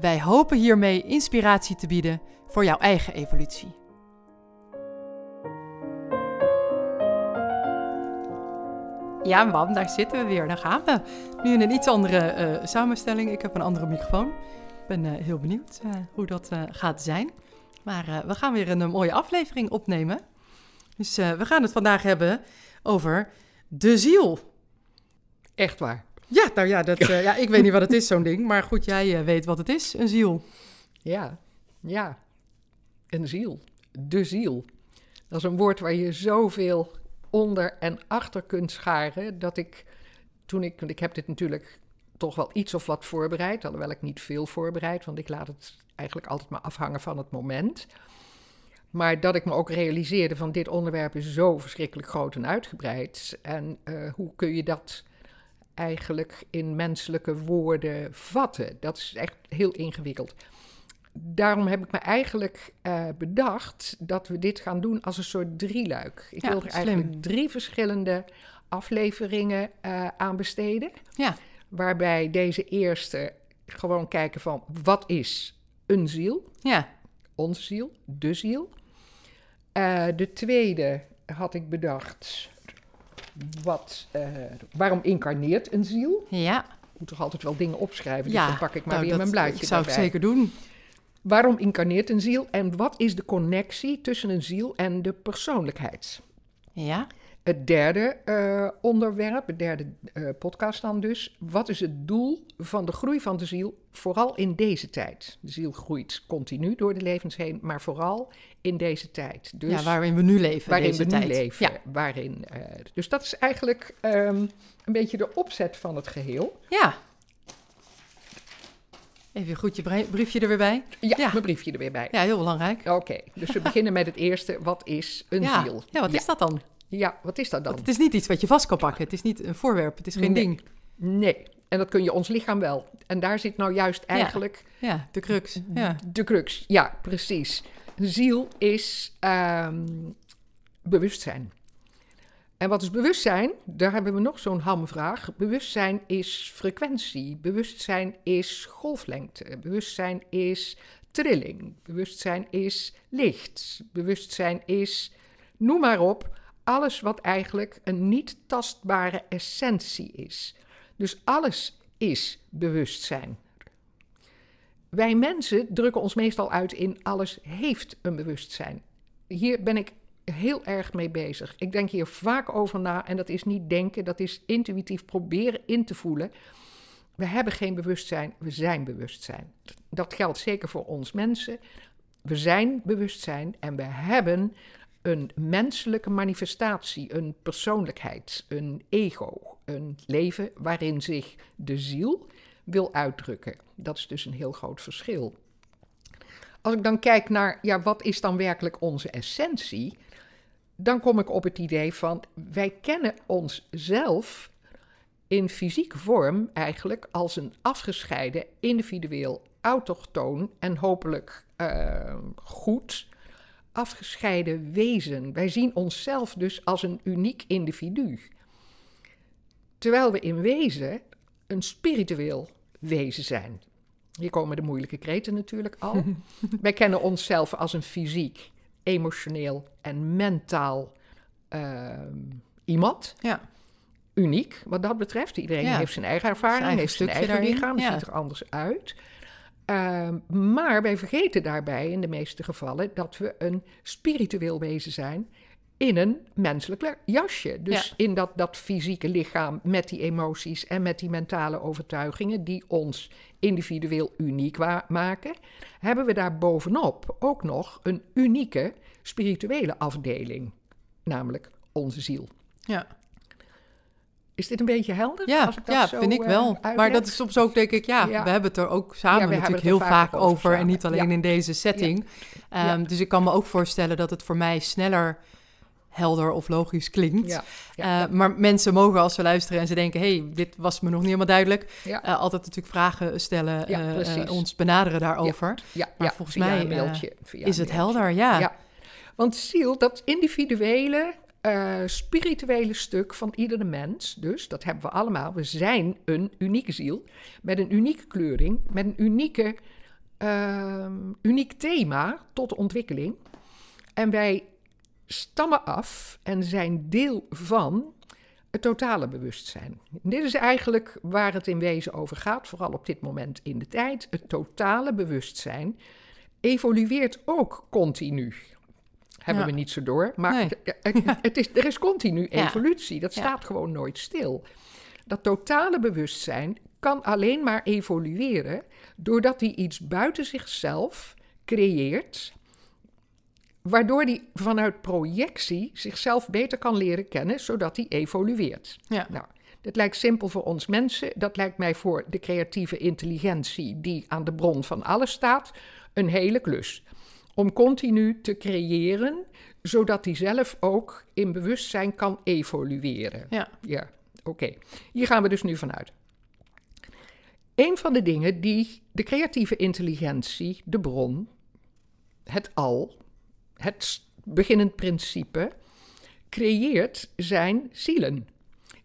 Wij hopen hiermee inspiratie te bieden voor jouw eigen evolutie. Ja, mam, daar zitten we weer. Daar gaan we. Nu in een iets andere eh, samenstelling. Ik heb een andere microfoon. Ik ben eh, heel benieuwd eh, hoe dat gaat zijn. Maar we gaan weer een mooie aflevering opnemen. Dus we gaan het vandaag hebben over de ziel. Echt waar. Ja, nou ja, dat, ja ik weet niet wat het is, zo'n ding. Maar goed, jij weet wat het is, een ziel. Ja, ja. Een ziel. De ziel. Dat is een woord waar je zoveel onder en achter kunt scharen. Dat ik, toen ik, ik heb dit natuurlijk toch wel iets of wat voorbereid, alhoewel ik niet veel voorbereid, want ik laat het eigenlijk altijd maar afhangen van het moment. Maar dat ik me ook realiseerde van dit onderwerp is zo verschrikkelijk groot en uitgebreid. En uh, hoe kun je dat eigenlijk in menselijke woorden vatten? Dat is echt heel ingewikkeld daarom heb ik me eigenlijk uh, bedacht dat we dit gaan doen als een soort drieluik. Ik Ja, wil er slim. eigenlijk drie verschillende afleveringen eh, aan besteden. Ja, Waarbij deze eerste gewoon kijken van wat is een ziel, ja, onze ziel, de ziel. Eh, de tweede had ik bedacht, wat, eh, waarom incarneert een ziel? ja. Ik moet toch altijd wel dingen opschrijven, dus ja. dan pak ik maar Nou, weer dat mijn blaadje zou ik zeker doen. Waarom incarneert een ziel en wat is de connectie tussen een ziel en de persoonlijkheid? Ja, Het derde eh, onderwerp, het derde eh, podcast dan dus. Wat is het doel van de groei van de ziel, vooral in deze tijd? De ziel groeit continu door de levens heen, maar vooral in deze tijd. Dus ja waarin we nu leven waarin deze we tijd. nu leven. Ja, Waarin, eh, dus dat is eigenlijk ehm, een beetje de opzet van het geheel. ja. Even goed je brie- briefje er weer bij. Ja, Ja. mijn briefje er weer bij. Ja, heel belangrijk. Oké, dus we beginnen met het eerste. Wat is een ja. ziel? ja, wat is dat dan? Ja, wat is dat dan? Want het is niet iets wat je vast kan pakken. Het is niet een voorwerp. Het is geen Nee. ding. Nee, en dat kun je ons lichaam wel. En daar zit nou juist eigenlijk Ja, de crux. Ja. de crux. Ja, precies. Ziel is ehm, bewustzijn. En wat is bewustzijn? Daar hebben we nog zo'n hamvraag. Bewustzijn is frequentie. Bewustzijn is golflengte. Bewustzijn is trilling. Bewustzijn is licht. Bewustzijn is, noem maar op, alles wat eigenlijk een niet tastbare essentie is. Dus alles is bewustzijn. Wij mensen drukken ons meestal uit in alles heeft een bewustzijn. Hier ben ik heel erg mee bezig. Ik denk hier vaak over na en dat is niet denken, dat is intuïtief proberen in te voelen. We hebben geen bewustzijn, we zijn bewustzijn. Dat geldt zeker voor ons mensen. We zijn bewustzijn en we hebben een menselijke manifestatie, een persoonlijkheid, een ego, een leven waarin zich de ziel wil uitdrukken. Dat is dus een heel groot verschil. Als ik dan kijk naar, ja, wat is dan werkelijk onze essentie? Dan kom ik op het idee van, wij kennen onszelf in fysieke vorm eigenlijk als een afgescheiden, individueel, autochtoon en hopelijk eh, goed afgescheiden wezen. Wij zien onszelf dus als een uniek individu. Terwijl we in wezen een spiritueel wezen zijn. Hier komen de moeilijke kreten natuurlijk al. Wij kennen onszelf als een fysiek, emotioneel en mentaal ehm, iemand. Ja. Uniek wat dat betreft. Iedereen Ja. heeft zijn eigen ervaring, Zijn eigen heeft zijn eigen daarin, lichaam, ja. ziet er anders uit. Ehm, maar wij vergeten daarbij in de meeste gevallen dat we een spiritueel wezen zijn in een menselijk jasje. Dus in dat, dat fysieke lichaam met die emoties en met die mentale overtuigingen die ons individueel uniek maken, hebben we daar bovenop ook nog een unieke spirituele afdeling, namelijk onze ziel. Ja. Is dit een beetje helder? Ja, als ik dat ja zo, vind ik eh, wel. maar dat is soms ook, denk ik, ja, Ja. we hebben het er ook samen natuurlijk heel vaak over over. En niet alleen in deze setting. Ehm, Dus ik kan me ook voorstellen dat het voor mij sneller helder of logisch klinkt. Ja, ja, Eh, ja. Maar mensen mogen als ze luisteren en ze denken... hey, dit was me nog niet helemaal duidelijk... Eh, altijd natuurlijk vragen stellen, precies. ons benaderen daarover. ja, maar volgens mij, een mailtje. via Is een het mailtje. helder? Ja. Ja. Want ziel, dat individuele, spirituele stuk van iedere mens, dus dat hebben we allemaal. We zijn een unieke ziel met een unieke kleuring, met een unieke, ehm, uniek thema tot ontwikkeling. En wij stammen af en zijn deel van het totale bewustzijn. Dit is eigenlijk waar het in wezen over gaat, vooral op dit moment in de tijd. Het totale bewustzijn evolueert ook continu. Hebben Ja. we niet zo door, maar Nee. het- is, er is continu Ja. evolutie. Dat Ja. staat gewoon nooit stil. Dat totale bewustzijn kan alleen maar evolueren doordat hij iets buiten zichzelf creëert, waardoor hij vanuit projectie zichzelf beter kan leren kennen, zodat hij evolueert. Ja. Nou, dat lijkt simpel voor ons mensen. Dat lijkt mij voor de creatieve intelligentie die aan de bron van alles staat, een hele klus. Om continu te creëren, zodat hij zelf ook in bewustzijn kan evolueren. Ja. Ja, oké. Hier gaan we dus nu vanuit. Een van de dingen die de creatieve intelligentie, de bron, het al, het beginnend principe, creëert, zijn zielen.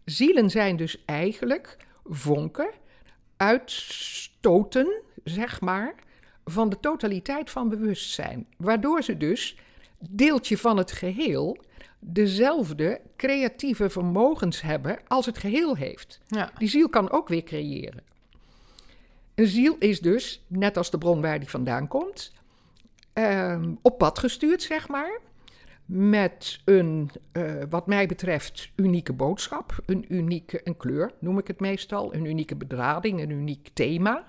Zielen zijn dus eigenlijk vonken, uitstoten, zeg maar, van de totaliteit van bewustzijn. Waardoor ze dus, deeltje van het geheel, dezelfde creatieve vermogens hebben als het geheel heeft. Ja. Die ziel kan ook weer creëren. Een ziel is dus, net als de bron waar die vandaan komt, ehm, op pad gestuurd, zeg maar. Met een, eh, wat mij betreft, unieke boodschap. Een unieke een kleur, noem ik het meestal. Een unieke bedrading, een uniek thema.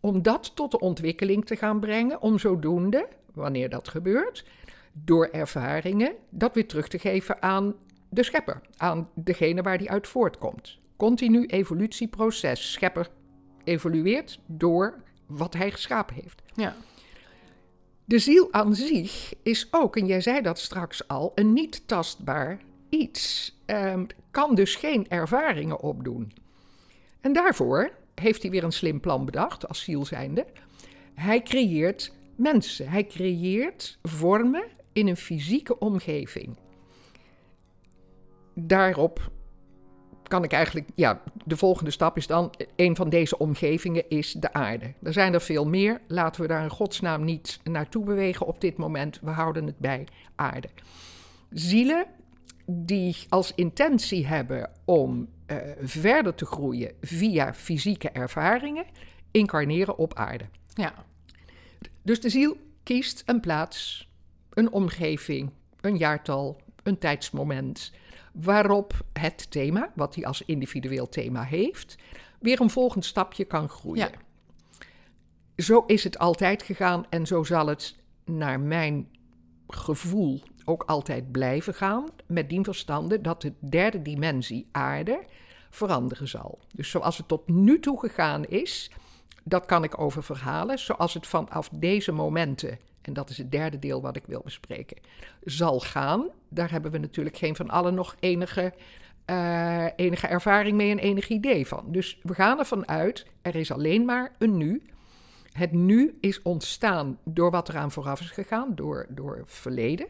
Om dat tot de ontwikkeling te gaan brengen. Om zodoende, wanneer dat gebeurt, door ervaringen, dat weer terug te geven aan de schepper. Aan degene waar die uit voortkomt. Continu evolutieproces. Schepper evolueert door wat hij geschapen heeft. Ja. De ziel aan zich is ook, en jij zei dat straks al, een niet tastbaar iets. Ehm, kan dus geen ervaringen opdoen. En daarvoor heeft hij weer een slim plan bedacht, als ziel zijnde. Hij creëert mensen. Hij creëert vormen in een fysieke omgeving. Daarop kan ik eigenlijk, ja, de volgende stap is dan, een van deze omgevingen is de aarde. Er zijn er veel meer, laten we daar in godsnaam niet naartoe bewegen op dit moment. We houden het bij aarde. Zielen die als intentie hebben om eh, verder te groeien via fysieke ervaringen, incarneren op aarde. Ja. Dus de ziel kiest een plaats, een omgeving, een jaartal, een tijdsmoment, waarop het thema, wat hij als individueel thema heeft, weer een volgend stapje kan groeien. Ja. Zo is het altijd gegaan en zo zal het naar mijn gevoel ook altijd blijven gaan, met dien verstande dat de derde dimensie aarde veranderen zal. Dus zoals het tot nu toe gegaan is, dat kan ik over verhalen, zoals het vanaf deze momenten, en dat is het derde deel wat ik wil bespreken, zal gaan. Daar hebben we natuurlijk geen van allen nog enige, eh, enige ervaring mee en enig idee van. Dus we gaan ervan uit, er is alleen maar een nu. Het nu is ontstaan door wat eraan vooraf is gegaan, door, door verleden.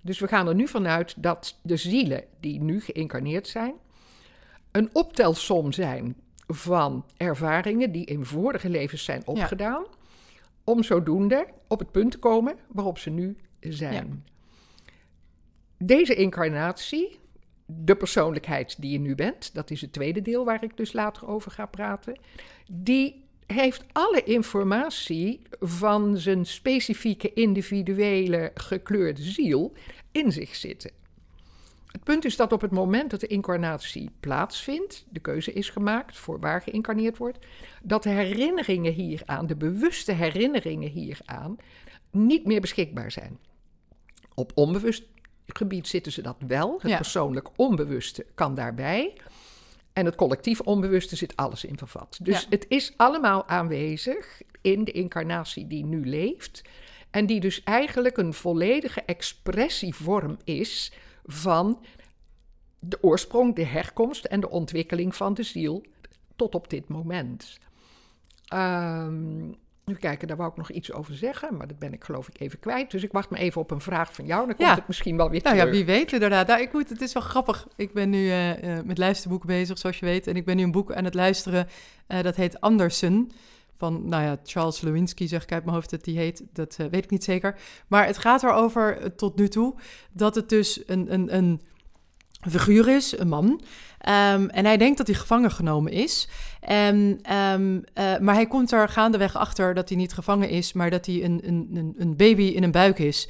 Dus we gaan er nu vanuit dat de zielen die nu geïncarneerd zijn, een optelsom zijn van ervaringen die in vorige levens zijn opgedaan, om zodoende op het punt te komen waarop ze nu zijn. Deze incarnatie, de persoonlijkheid die je nu bent, dat is het tweede deel waar ik dus later over ga praten, die heeft alle informatie van zijn specifieke individuele gekleurde ziel in zich zitten. Het punt is dat op het moment dat de incarnatie plaatsvindt, de keuze is gemaakt voor waar geïncarneerd wordt, dat de herinneringen hieraan, de bewuste herinneringen hieraan, niet meer beschikbaar zijn. Op onbewust gebied zitten ze dat wel. Het Ja. persoonlijk onbewuste kan daarbij. En het collectief onbewuste zit alles in vervat. Dus Ja. het is allemaal aanwezig in de incarnatie die nu leeft. En die dus eigenlijk een volledige expressievorm is van de oorsprong, de herkomst en de ontwikkeling van de ziel tot op dit moment. Ehm, even kijken, daar wou ik nog iets over zeggen, maar dat ben ik geloof ik even kwijt. Dus ik wacht me even op een vraag van jou, dan komt Ja. het misschien wel weer Nou terug. ja, wie weet inderdaad. Nou, ik moet, het is wel grappig. Ik ben nu eh, eh, met luisterboeken bezig, zoals je weet. En ik ben nu een boek aan het luisteren. eh, dat heet Andersen. Van, nou ja, Charles Lewinsky, zeg ik uit mijn hoofd dat die heet. Dat eh, weet ik niet zeker. Maar het gaat erover eh, tot nu toe dat het dus een, een, een figuur is, een man. Ehm, en hij denkt dat hij gevangen genomen is. En, ehm, eh, maar hij komt er gaandeweg achter dat hij niet gevangen is, maar dat hij een, een, een- baby in een buik is.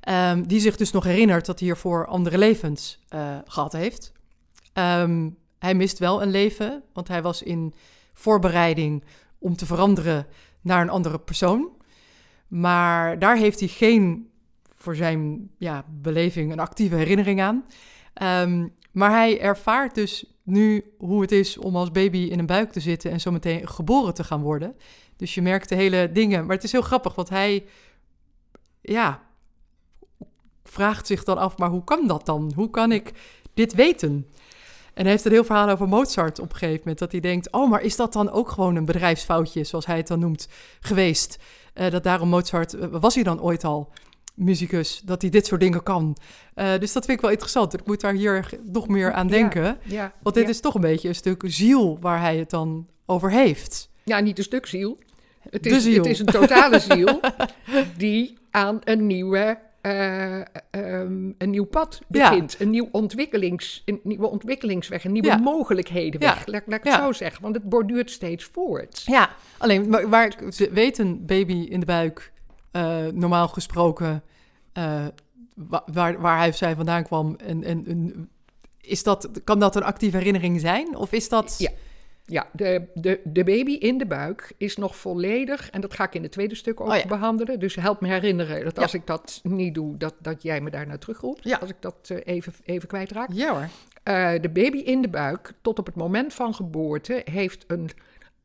Ehm, die zich dus nog herinnert dat hij hiervoor andere levens eh, gehad heeft. Hij mist wel een leven, want hij was in voorbereiding om te veranderen naar een andere persoon. Maar daar heeft hij geen, voor zijn ja, beleving, een actieve herinnering aan. Ehm, maar hij ervaart dus nu hoe het is om als baby in een buik te zitten en zometeen geboren te gaan worden. Dus je merkt de hele dingen. Maar het is heel grappig, want hij, ja, vraagt zich dan af, maar hoe kan dat dan? Hoe kan ik dit weten? En hij heeft een heel verhaal over Mozart op een gegeven moment. Dat hij denkt, oh, maar is dat dan ook gewoon een bedrijfsfoutje, zoals hij het dan noemt, geweest? Eh, dat daarom Mozart, eh, was hij dan ooit al muzikus, dat hij dit soort dingen kan? Eh, dus dat vind ik wel interessant. Ik moet daar hier nog meer aan denken. Ja, Want dit ja. is toch een beetje een stuk ziel waar hij het dan over heeft. Ja, niet een stuk ziel. Het is, ziel. het is een totale ziel die aan een, nieuwe, eh, ehm, een nieuw pad Ja. begint. Een, nieuw ontwikkelings, een nieuwe ontwikkelingsweg, een nieuwe Ja. mogelijkheden Ja. weg. Laat, laat ik het Ja. zo zeggen, want het borduurt steeds voort. Ja, alleen maar waar weet een baby in de buik, eh, normaal gesproken, eh, wa- waar, waar hij of zij vandaan kwam. En, en, en is dat, kan dat een actieve herinnering zijn? Of is dat. Ja. Ja, de, de, de baby in de buik is nog volledig, en dat ga ik in het tweede stuk ook Oh ja. behandelen. Dus help me herinneren dat Ja. als ik dat niet doe, dat, dat jij me daar naar terugroept. Ja. Als ik dat eh, even, even kwijtraak. Ja hoor. Eh, de baby in de buik, tot op het moment van geboorte, heeft een,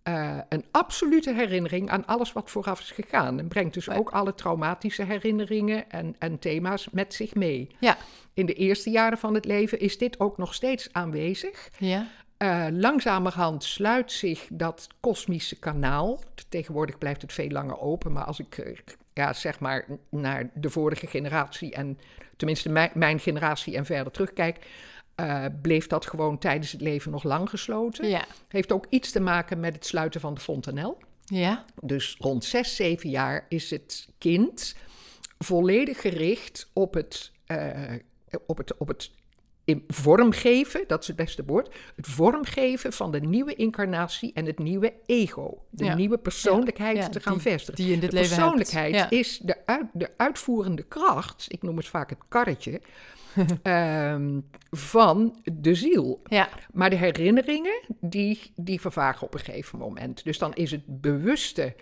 eh, een absolute herinnering aan alles wat vooraf is gegaan. En brengt dus ook alle traumatische herinneringen en, en thema's met zich mee. Ja. In de eerste jaren van het leven is dit ook nog steeds aanwezig. Ja. Eh, langzamerhand sluit zich dat kosmische kanaal. Tegenwoordig blijft het veel langer open, maar als ik eh, ja, zeg maar naar de vorige generatie en tenminste mijn, mijn generatie en verder terugkijk, eh, bleef dat gewoon tijdens het leven nog lang gesloten. Ja. Heeft ook iets te maken met het sluiten van de fontanel. Ja. Dus rond 6, 7 jaar is het kind volledig gericht op het, eh, op het, op het in vormgeven, dat is het beste woord, het vormgeven van de nieuwe incarnatie en het nieuwe ego. De Ja. nieuwe persoonlijkheid Ja, te gaan die- vestigen. Die in dit de leven persoonlijkheid is de, uit, de uitvoerende kracht, ik noem het vaak het karretje, ehm, van de ziel. Ja. Maar de herinneringen, die, die vervagen op een gegeven moment. Dus dan is het bewuste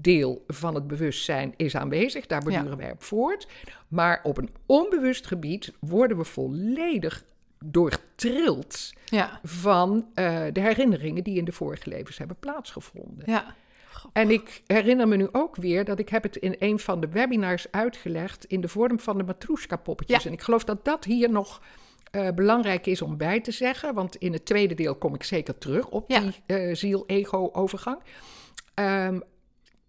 deel van het bewustzijn is aanwezig. Daar borduren wij op voort. Maar op een onbewust gebied worden we volledig doortrild Ja. van eh, de herinneringen die in de vorige levens hebben plaatsgevonden. Ja. En ik herinner me nu ook weer dat ik heb het in een van de webinars uitgelegd in de vorm van de matroeska-poppetjes. Ja. En ik geloof dat dat hier nog eh, belangrijk is om bij te zeggen, want in het tweede deel kom ik zeker terug op Ja. die eh, ziel-ego-overgang. Ehm,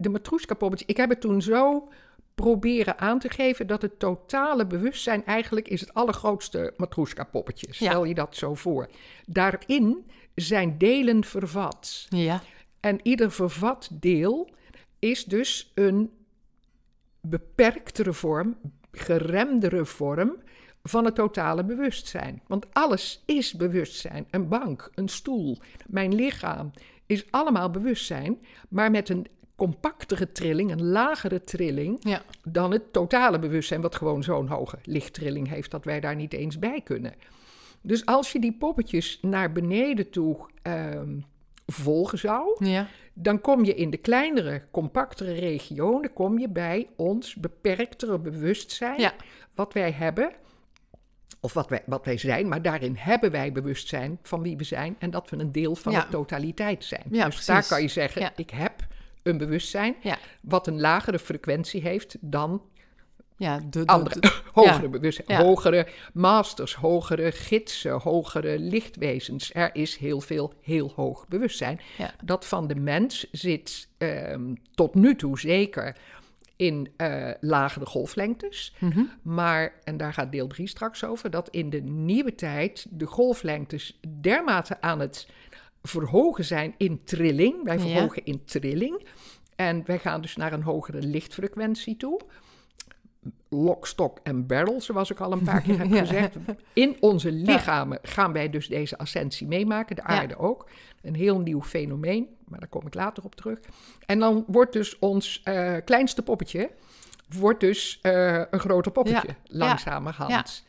de matroeska-poppetjes, ik heb het toen zo proberen aan te geven dat het totale bewustzijn eigenlijk is het allergrootste matroeska-poppetje. Stel je dat zo voor. Daarin zijn delen vervat. Ja. En ieder vervat deel is dus een beperktere vorm, geremdere vorm van het totale bewustzijn. Want alles is bewustzijn. Een bank, een stoel, mijn lichaam is allemaal bewustzijn, maar met een compactere trilling, een lagere trilling Ja. dan het totale bewustzijn, wat gewoon zo'n hoge lichttrilling heeft dat wij daar niet eens bij kunnen. Dus als je die poppetjes naar beneden toe ehm, volgen zou, Ja. dan kom je in de kleinere, compactere regionen, kom je bij ons beperktere bewustzijn, Ja. wat wij hebben. of wat wij, wat wij zijn, maar daarin hebben wij bewustzijn van wie we zijn en dat we een deel van Ja. de totaliteit zijn. Ja, dus daar kan je zeggen, ik heb een bewustzijn Ja. wat een lagere frequentie heeft dan Ja, de, de- andere, de- hogere bewustzijn, Ja. hogere masters, hogere gidsen, hogere lichtwezens. Er is heel veel heel hoog bewustzijn. Dat van de mens zit ehm, tot nu toe zeker in eh, lagere golflengtes. Mhm. Maar, en daar gaat deel 3 straks over, dat in de nieuwe tijd de golflengtes dermate aan het verhogen zijn in trilling. Wij Ja. verhogen in trilling. En wij gaan dus naar een hogere lichtfrequentie toe. Lock, stock en barrel, zoals ik al een paar keer heb Ja. gezegd. In onze lichamen gaan wij dus deze ascensie meemaken, de aarde ook. Een heel nieuw fenomeen, maar daar kom ik later op terug. En dan wordt dus ons eh, kleinste poppetje, wordt dus eh, een groter poppetje, langzamerhand.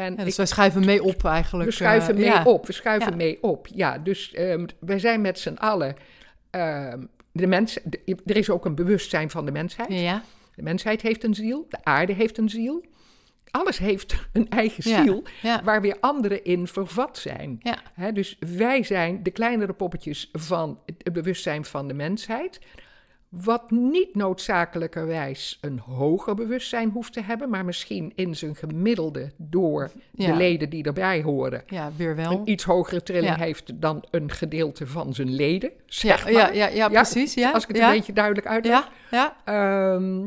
En Ja, dus wij schrijven mee op eigenlijk. we schuiven eh, mee ja. op, we schuiven Ja. mee op. Ja, dus ehm, wij zijn met z'n allen. ehm, de mens, de- er is ook een bewustzijn van de mensheid. Ja, De mensheid heeft een ziel, de aarde heeft een ziel. Alles heeft een eigen ziel, waar weer anderen in vervat zijn. dus wij zijn de kleinere poppetjes van het bewustzijn van de mensheid. Wat niet noodzakelijkerwijs een hoger bewustzijn hoeft te hebben, maar misschien in zijn gemiddelde door de leden die erbij horen ja, weer wel. een iets hogere trilling Ja. heeft dan een gedeelte van zijn leden. Ja, Zeg maar. ja, ja, ja, precies. Ja, Als ik het een beetje duidelijk uitleg. Ja, ja, Ehm,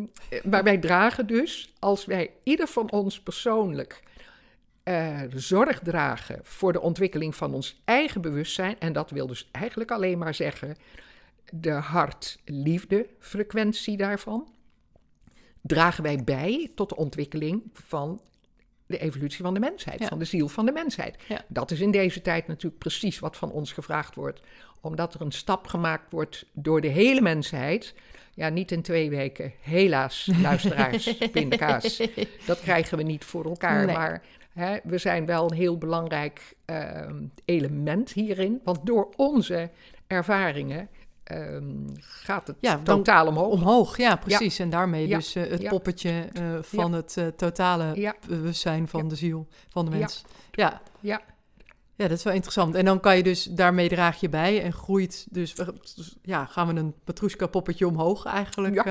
maar wij dragen dus, als wij ieder van ons persoonlijk eh, zorg dragen voor de ontwikkeling van ons eigen bewustzijn, en dat wil dus eigenlijk alleen maar zeggen de hart-liefde-frequentie daarvan, dragen wij bij tot de ontwikkeling van de evolutie van de mensheid, Ja. van de ziel van de mensheid. Ja. Dat is in deze tijd natuurlijk precies wat van ons gevraagd wordt, omdat er een stap gemaakt wordt door de hele mensheid. Ja, niet in twee weken. Helaas, luisteraars, pindakaas. Dat krijgen we niet voor elkaar. Nee. Maar hè, we zijn wel een heel belangrijk ehm, element hierin. Want door onze ervaringen ehm, gaat het Ja, totaal omhoog. omhoog. Ja, precies. En daarmee Ja. dus eh, het poppetje eh, van het eh, totale bewustzijn van de ziel van de mens. Ja. Ja. Ja, dat is wel interessant. En dan kan je dus, daarmee draag je bij en groeit dus, ja, gaan we een Petrushka poppetje omhoog eigenlijk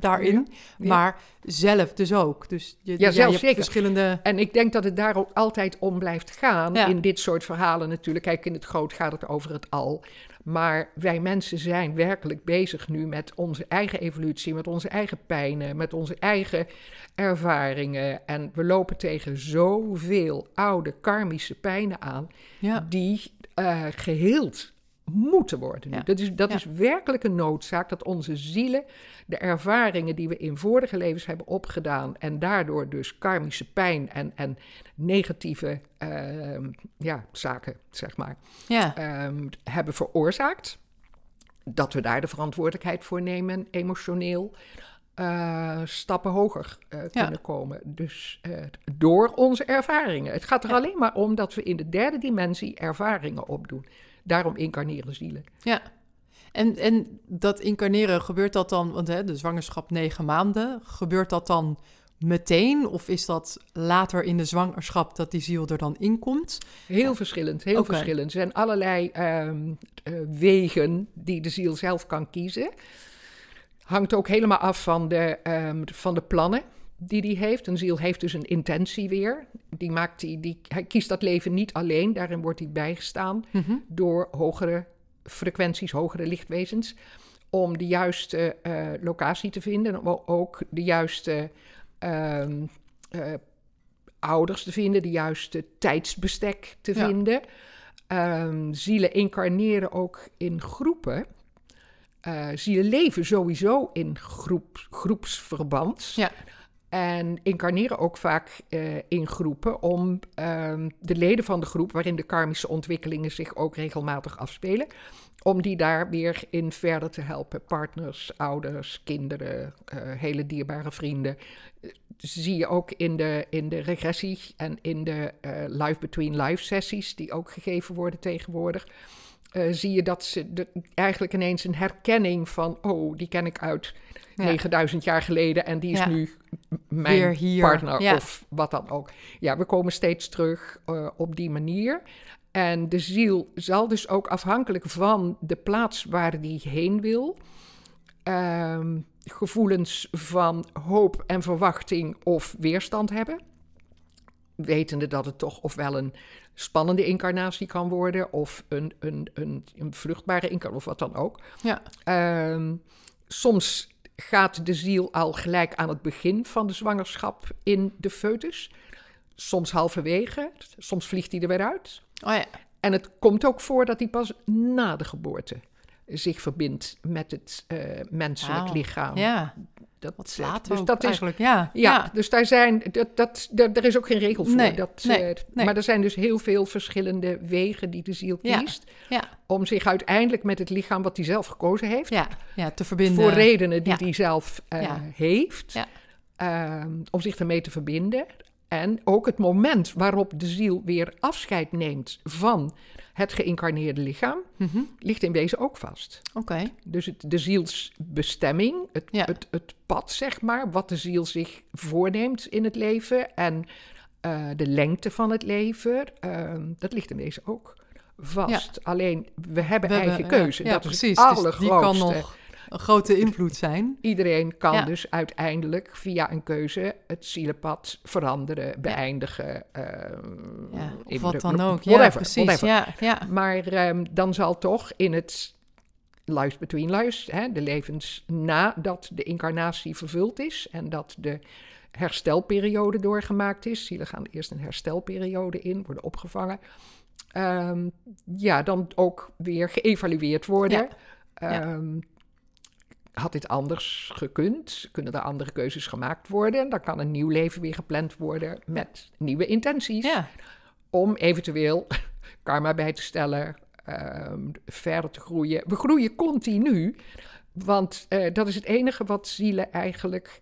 daarin. Maar zelf dus ook. Dus je, Ja, zelf zeker. verschillende... En ik denk dat het daar ook altijd om blijft gaan. In dit soort verhalen natuurlijk. Kijk, in het groot gaat het over het al. Maar wij mensen zijn werkelijk bezig nu met onze eigen evolutie, met onze eigen pijnen, met onze eigen ervaringen. En we lopen tegen zoveel oude karmische pijnen aan, Ja, die eh, geheeld moeten worden. Ja. Dat, is, dat Ja. is werkelijk een noodzaak dat onze zielen de ervaringen die we in vorige levens hebben opgedaan en daardoor dus karmische pijn en, en negatieve ehm, ja, zaken, zeg maar, ja. ehm, hebben veroorzaakt. Dat we daar de verantwoordelijkheid voor nemen, emotioneel. eh, stappen hoger eh, kunnen komen. Dus eh, door onze ervaringen. Het gaat er Ja. alleen maar om dat we in de derde dimensie ervaringen opdoen. Daarom incarneren zielen. Ja. En, en dat incarneren, gebeurt dat dan, want hè, de zwangerschap negen maanden, gebeurt dat dan meteen? Of is dat later in de zwangerschap dat die ziel er dan inkomt? Heel verschillend, heel verschillend. Er zijn allerlei ehm, eh, wegen die de ziel zelf kan kiezen. Hangt ook helemaal af van de, ehm, van de plannen die hij heeft. Een ziel heeft dus een intentie weer. Die maakt die, die, hij kiest dat leven niet alleen, daarin wordt hij bijgestaan Mhm. door hogere frequenties, hogere lichtwezens. Om de juiste eh, locatie te vinden. En om ook de juiste ehm, eh, ouders te vinden, de juiste tijdsbestek te Ja. vinden. Ehm, zielen incarneren ook in groepen. Eh, zielen leven sowieso in groep, groepsverband. Ja. En incarneren ook vaak eh, in groepen om ehm, de leden van de groep, waarin de karmische ontwikkelingen zich ook regelmatig afspelen, om die daar weer in verder te helpen. Partners, ouders, kinderen, eh, hele dierbare vrienden. Eh, zie je ook in de, in de regressie en in de life between life sessies, die ook gegeven worden tegenwoordig. Eh, zie je dat ze de, eigenlijk ineens een herkenning van, oh, die ken ik uit Ja. 9000 jaar geleden en die is Ja. nu mijn Weer hier, partner ja. of wat dan ook. Ja, we komen steeds terug eh, op die manier. En de ziel zal dus ook afhankelijk van de plaats waar die heen wil, ehm, gevoelens van hoop en verwachting of weerstand hebben. Wetende dat het toch ofwel een spannende incarnatie kan worden, of een, een, een, een vruchtbare incarnatie, of wat dan ook. Ja. Ehm, soms gaat de ziel al gelijk aan het begin van de zwangerschap in de foetus. Soms halverwege, soms vliegt hij er weer uit. Oh ja. En het komt ook voor dat hij pas na de geboorte zich verbindt met het eh, menselijk lichaam. Ja, dat, wat eh, laat dus ook dat is, eigenlijk. Ja, ja, dus daar zijn, dat, dat, er is ook geen regel voor. Nee, dat, nee, eh, nee. Maar er zijn dus heel veel verschillende wegen die de ziel Ja, kiest. ja, Om zich uiteindelijk met het lichaam wat hij zelf gekozen heeft. ja, ja, te verbinden. Voor redenen die ja. hij zelf Ja. heeft. Ja. ehm, om zich ermee te verbinden. En ook het moment waarop de ziel weer afscheid neemt van het geïncarneerde lichaam, Mhm, ligt in wezen ook vast. Oké, Dus het, de zielsbestemming, het, Ja. het, het pad, zeg maar, wat de ziel zich voorneemt in het leven en eh, de lengte van het leven, ehm, dat ligt in wezen ook vast. Alleen, we hebben We eigen hebben- keuze. Ja, dat precies. is het Dus die kan nog een grote invloed zijn. Iedereen kan Ja. dus uiteindelijk via een keuze het zielenpad veranderen, beëindigen. ehm, Ja, of wat de- dan ook. Ja, whatever, precies. whatever. Ja, ja. Maar ehm, dan zal toch in het life between lives, hè, de levens nadat de incarnatie vervuld is en dat de herstelperiode doorgemaakt is. Zielen gaan eerst een herstelperiode in, worden opgevangen. Ehm, ja, dan ook weer geëvalueerd worden. Ja. Ja. Had dit anders gekund? Kunnen er andere keuzes gemaakt worden? Dan kan een nieuw leven weer gepland worden met nieuwe intenties ja. om eventueel karma bij te stellen, ehm, verder te groeien. We groeien continu, want eh, dat is het enige wat zielen eigenlijk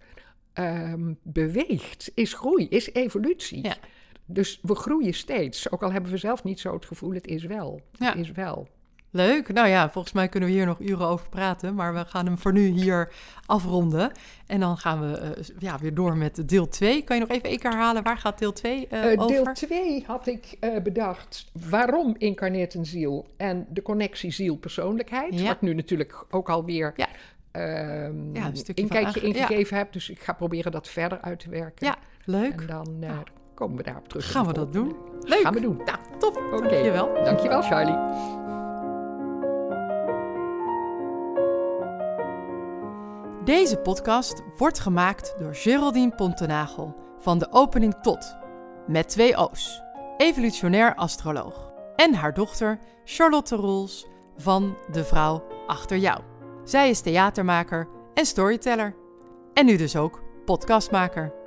ehm, beweegt, is groei, is evolutie. Ja. Dus we groeien steeds, ook al hebben we zelf niet zo het gevoel, het is wel. Ja. Het is wel. Leuk. Nou ja, volgens mij kunnen we hier nog uren over praten. Maar we gaan hem voor nu hier afronden. En dan gaan we eh, ja, weer door met deel 2. Kan je nog even één keer herhalen? Waar gaat deel 2 eh Eh, over? deel 2 had ik bedacht. Waarom incarneert een ziel? En de connectie ziel-persoonlijkheid. Ja. Wat nu natuurlijk ook alweer Ja. ehm, Ja, een stukje een van kijkje aange- ja. ingegeven heb. Dus ik ga proberen dat verder uit te werken. Ja, leuk. En dan Nou. komen we daarop terug. Gaan we dat doen? Leuk. Gaan we doen. Nou, Top. Oké. Dankjewel. dankjewel Charlie. Deze podcast wordt gemaakt door Geraldine Pontenagel van de opening tot, met twee O's, evolutionair astroloog, en haar dochter Charlotte Roels van De Vrouw Achter Jou. Zij is theatermaker en storyteller. En nu dus ook podcastmaker.